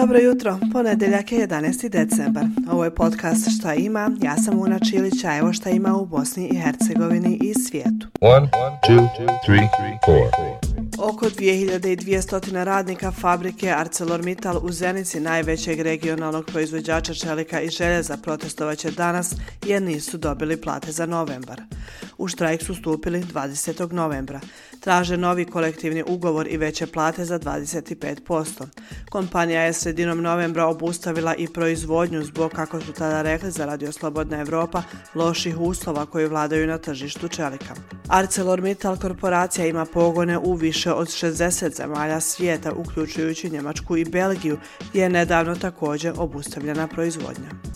Dobro jutro, ponedeljak je 11. decembar. Ovo je podcast Šta ima, ja sam Una Čilić, a evo šta ima u Bosni i Hercegovini i svijetu. One, two, three, four. Oko 2200 radnika fabrike ArcelorMittal u Zenici, najvećeg regionalnog proizvođača čelika i željeza, protestovaće danas jer nisu dobili plate za novembar. U štrajk su stupili 20. novembra. Traže novi kolektivni ugovor i veće plate za 25%. Kompanija je sredinom novembra obustavila i proizvodnju zbog, kako su tada rekli za Radio Slobodna Evropa, loših uslova koji vladaju na tržištu čelika. ArcelorMittal korporacija ima pogone u više od 60 zemalja svijeta, uključujući Njemačku i Belgiju, je nedavno također obustavljena proizvodnja.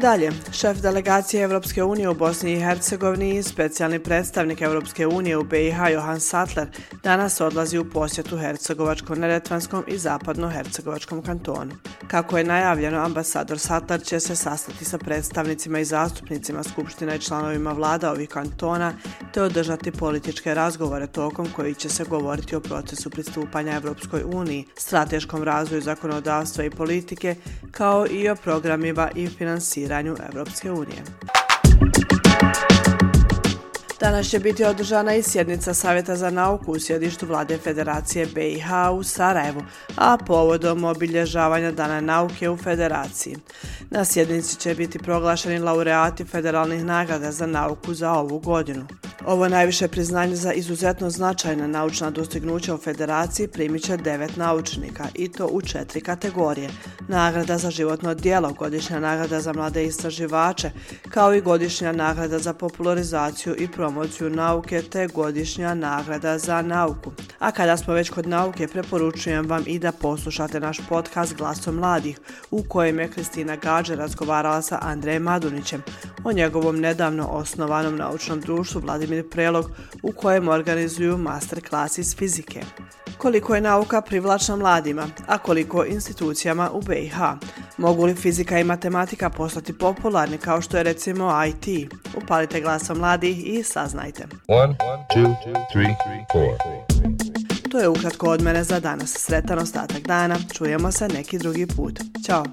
Dalje, šef delegacije Evropske unije u Bosni i Hercegovini i specijalni predstavnik Evropske unije u BiH Johan Sattler danas odlazi u posjetu Hercegovačko-Neretvanskom i Zapadno-Hercegovačkom kantonu. Kako je najavljeno, ambasador Sattler će se sastati sa predstavnicima i zastupnicima Skupština i članovima vlada ovih kantona te održati političke razgovore tokom koji će se govoriti o procesu pristupanja Evropskoj uniji, strateškom razvoju zakonodavstva i politike, kao i o programima i finansiranju finansiranju Evropske unije. Danas će biti održana i sjednica Savjeta za nauku u sjedištu vlade Federacije BiH u Sarajevu, a povodom obilježavanja Dana nauke u Federaciji. Na sjednici će biti proglašeni laureati federalnih nagrada za nauku za ovu godinu. Ovo je najviše priznanje za izuzetno značajna naučna dostignuća u Federaciji primit će devet naučnika i to u četiri kategorije. Nagrada za životno dijelo, godišnja nagrada za mlade istraživače, kao i godišnja nagrada za popularizaciju i promociju nauke te godišnja nagrada za nauku. A kada smo već kod nauke, preporučujem vam i da poslušate naš podcast Glasom mladih, u kojem je Kristina Gađe razgovarala sa Andrejem Madunićem o njegovom nedavno osnovanom naučnom društvu Vladimir Prelog u kojem organizuju masterclass iz fizike. Koliko je nauka privlačna mladima, a koliko institucijama u BiH? Mogu li fizika i matematika postati popularni kao što je recimo IT? Upalite glasom mladih i saznajte. One, two, three, four. To je ukratko od mene za danas. Sretan ostatak dana. Čujemo se neki drugi put. Ćao!